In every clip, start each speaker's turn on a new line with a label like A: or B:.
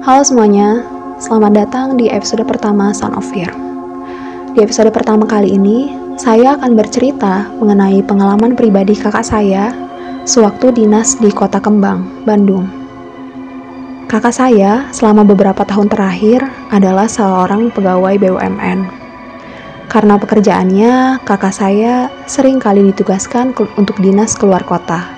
A: Halo semuanya, selamat datang di episode pertama Son of Fear. Di episode pertama kali ini, saya akan bercerita mengenai pengalaman pribadi kakak saya sewaktu dinas di Kota Kembang, Bandung. Kakak saya selama beberapa tahun terakhir adalah seorang pegawai BUMN. Karena pekerjaannya, kakak saya sering kali ditugaskan untuk dinas keluar kota.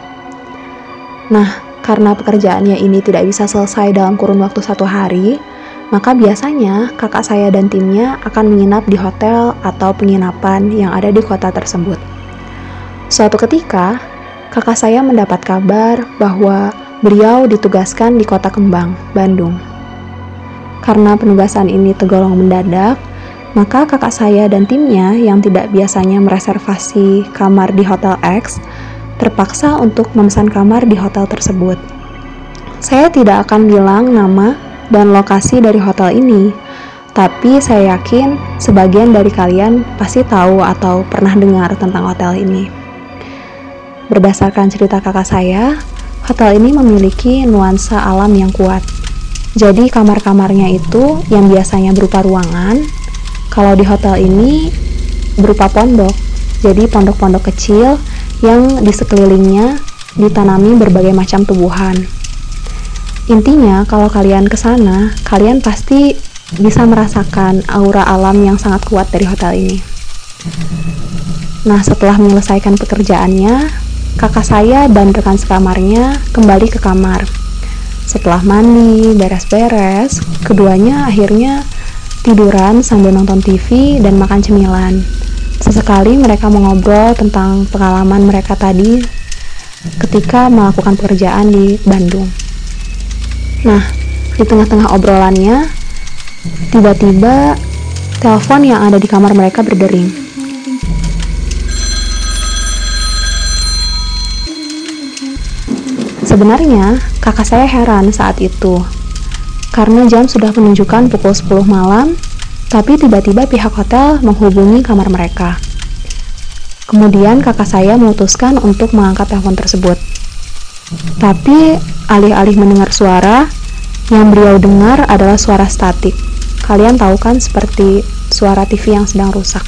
A: Nah, karena pekerjaannya ini tidak bisa selesai dalam kurun waktu satu hari, maka biasanya kakak saya dan timnya akan menginap di hotel atau penginapan yang ada di kota tersebut. Suatu ketika, kakak saya mendapat kabar bahwa beliau ditugaskan di kota Kembang, Bandung. Karena penugasan ini tergolong mendadak, maka kakak saya dan timnya yang tidak biasanya mereservasi kamar di Hotel X terpaksa untuk memesan kamar di hotel tersebut. Saya tidak akan bilang nama dan lokasi dari hotel ini, tapi saya yakin sebagian dari kalian pasti tahu atau pernah dengar tentang hotel ini. Berdasarkan cerita kakak saya, hotel ini memiliki nuansa alam yang kuat. Jadi kamar-kamarnya itu yang biasanya berupa ruangan, kalau di hotel ini berupa pondok. Jadi pondok-pondok kecil yang di sekelilingnya ditanami berbagai macam tumbuhan. Intinya, kalau kalian ke sana, kalian pasti bisa merasakan aura alam yang sangat kuat dari hotel ini. Nah, setelah menyelesaikan pekerjaannya, kakak saya dan rekan sekamarnya kembali ke kamar. Setelah mandi, beres-beres, keduanya akhirnya tiduran sambil nonton TV dan makan cemilan. Sesekali mereka mengobrol tentang pengalaman mereka tadi ketika melakukan pekerjaan di Bandung. Nah, di tengah-tengah obrolannya, tiba-tiba telepon yang ada di kamar mereka berdering. Sebenarnya, kakak saya heran saat itu, karena jam sudah menunjukkan pukul 10 malam tapi tiba-tiba pihak hotel menghubungi kamar mereka. Kemudian kakak saya memutuskan untuk mengangkat telepon tersebut. Tapi alih-alih mendengar suara, yang beliau dengar adalah suara statik. Kalian tahu kan seperti suara TV yang sedang rusak.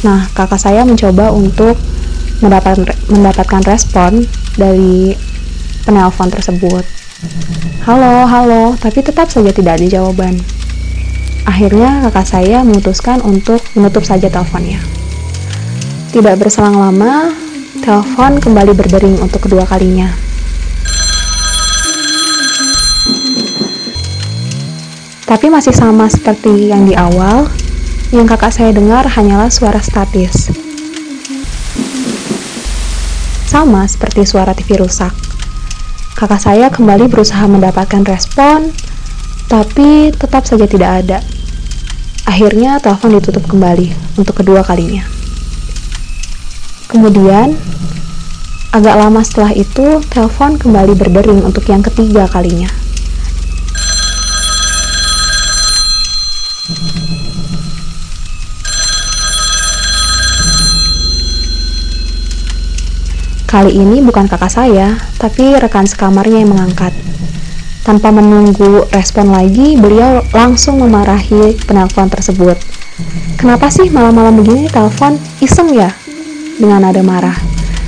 A: Nah, kakak saya mencoba untuk mendapatkan mendapatkan respon dari penelpon tersebut. Halo, halo, tapi tetap saja tidak ada jawaban. Akhirnya kakak saya memutuskan untuk menutup saja teleponnya. Tidak berselang lama, telepon kembali berdering untuk kedua kalinya. Tapi masih sama seperti yang di awal, yang kakak saya dengar hanyalah suara statis. Sama seperti suara TV rusak. Kakak saya kembali berusaha mendapatkan respon, tapi tetap saja tidak ada. Akhirnya telepon ditutup kembali untuk kedua kalinya. Kemudian, agak lama setelah itu, telepon kembali berdering untuk yang ketiga kalinya. Kali ini bukan kakak saya, tapi rekan sekamarnya yang mengangkat. Tanpa menunggu respon lagi, beliau langsung memarahi penelpon tersebut. Kenapa sih malam-malam begini telepon? Iseng ya? Dengan nada marah.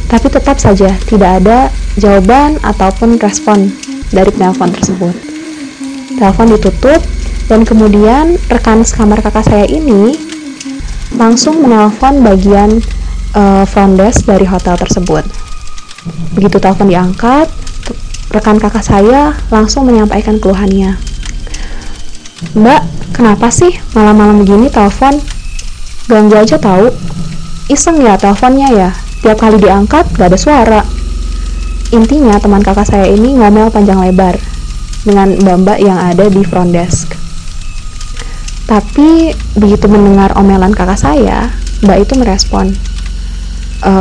A: Tapi tetap saja tidak ada jawaban ataupun respon dari penelpon tersebut. Telepon ditutup dan kemudian rekan sekamar kakak saya ini langsung menelpon bagian uh, front desk dari hotel tersebut. Begitu telepon diangkat, rekan kakak saya langsung menyampaikan keluhannya. Mbak, kenapa sih malam-malam begini telepon? Ganggu aja tahu. Iseng ya teleponnya ya. Tiap kali diangkat gak ada suara. Intinya teman kakak saya ini ngomel panjang lebar dengan mbak-mbak yang ada di front desk. Tapi begitu mendengar omelan kakak saya, mbak itu merespon, e,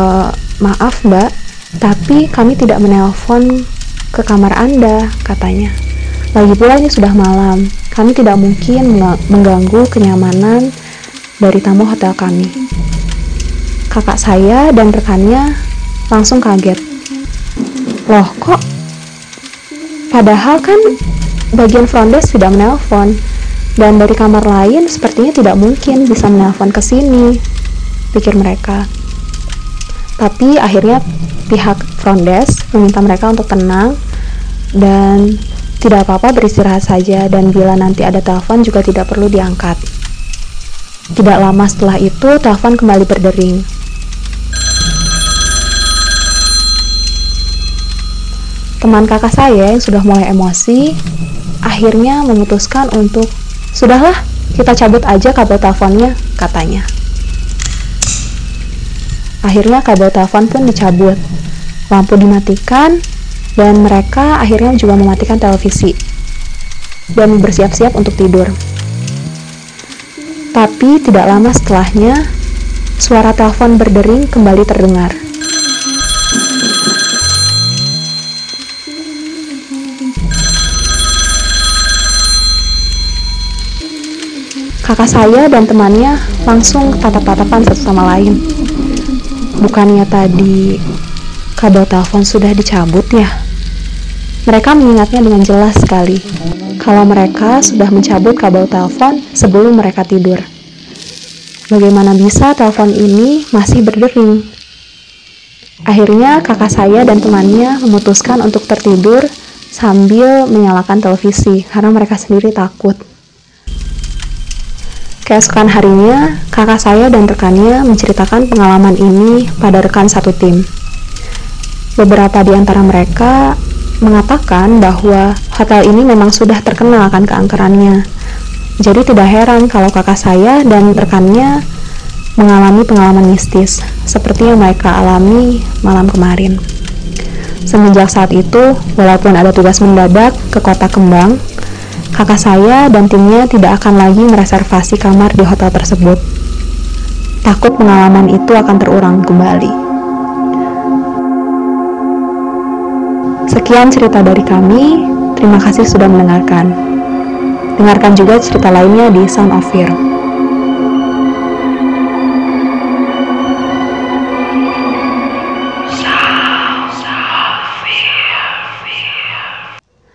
A: maaf mbak, tapi kami tidak menelpon ke kamar Anda, katanya. Lagi pula ini sudah malam, kami tidak mungkin mengganggu kenyamanan dari tamu hotel kami. Kakak saya dan rekannya langsung kaget. Loh, kok Padahal kan bagian front desk tidak menelpon dan dari kamar lain sepertinya tidak mungkin bisa menelpon ke sini, pikir mereka. Tapi akhirnya pihak front desk meminta mereka untuk tenang dan tidak apa-apa beristirahat saja dan bila nanti ada telepon juga tidak perlu diangkat. Tidak lama setelah itu telepon kembali berdering. Teman kakak saya yang sudah mulai emosi akhirnya memutuskan untuk sudahlah kita cabut aja kabel teleponnya katanya. Akhirnya kabel telepon pun dicabut, lampu dimatikan, dan mereka akhirnya juga mematikan televisi dan bersiap-siap untuk tidur. Tapi tidak lama setelahnya, suara telepon berdering kembali terdengar. Kakak saya dan temannya langsung tatap-tatapan satu sama lain. Bukannya tadi kabel telepon sudah dicabut ya? Mereka mengingatnya dengan jelas sekali kalau mereka sudah mencabut kabel telepon sebelum mereka tidur. Bagaimana bisa telepon ini masih berdering? Akhirnya kakak saya dan temannya memutuskan untuk tertidur sambil menyalakan televisi karena mereka sendiri takut. Keesokan harinya, kakak saya dan rekannya menceritakan pengalaman ini pada rekan satu tim. Beberapa di antara mereka mengatakan bahwa hotel ini memang sudah terkenal akan keangkerannya. Jadi tidak heran kalau kakak saya dan rekannya mengalami pengalaman mistis seperti yang mereka alami malam kemarin. Semenjak saat itu, walaupun ada tugas mendadak ke kota Kembang, kakak saya dan timnya tidak akan lagi mereservasi kamar di hotel tersebut. Takut pengalaman itu akan terulang kembali. Sekian cerita dari kami. Terima kasih sudah mendengarkan. Dengarkan juga cerita lainnya di Sound of Fear.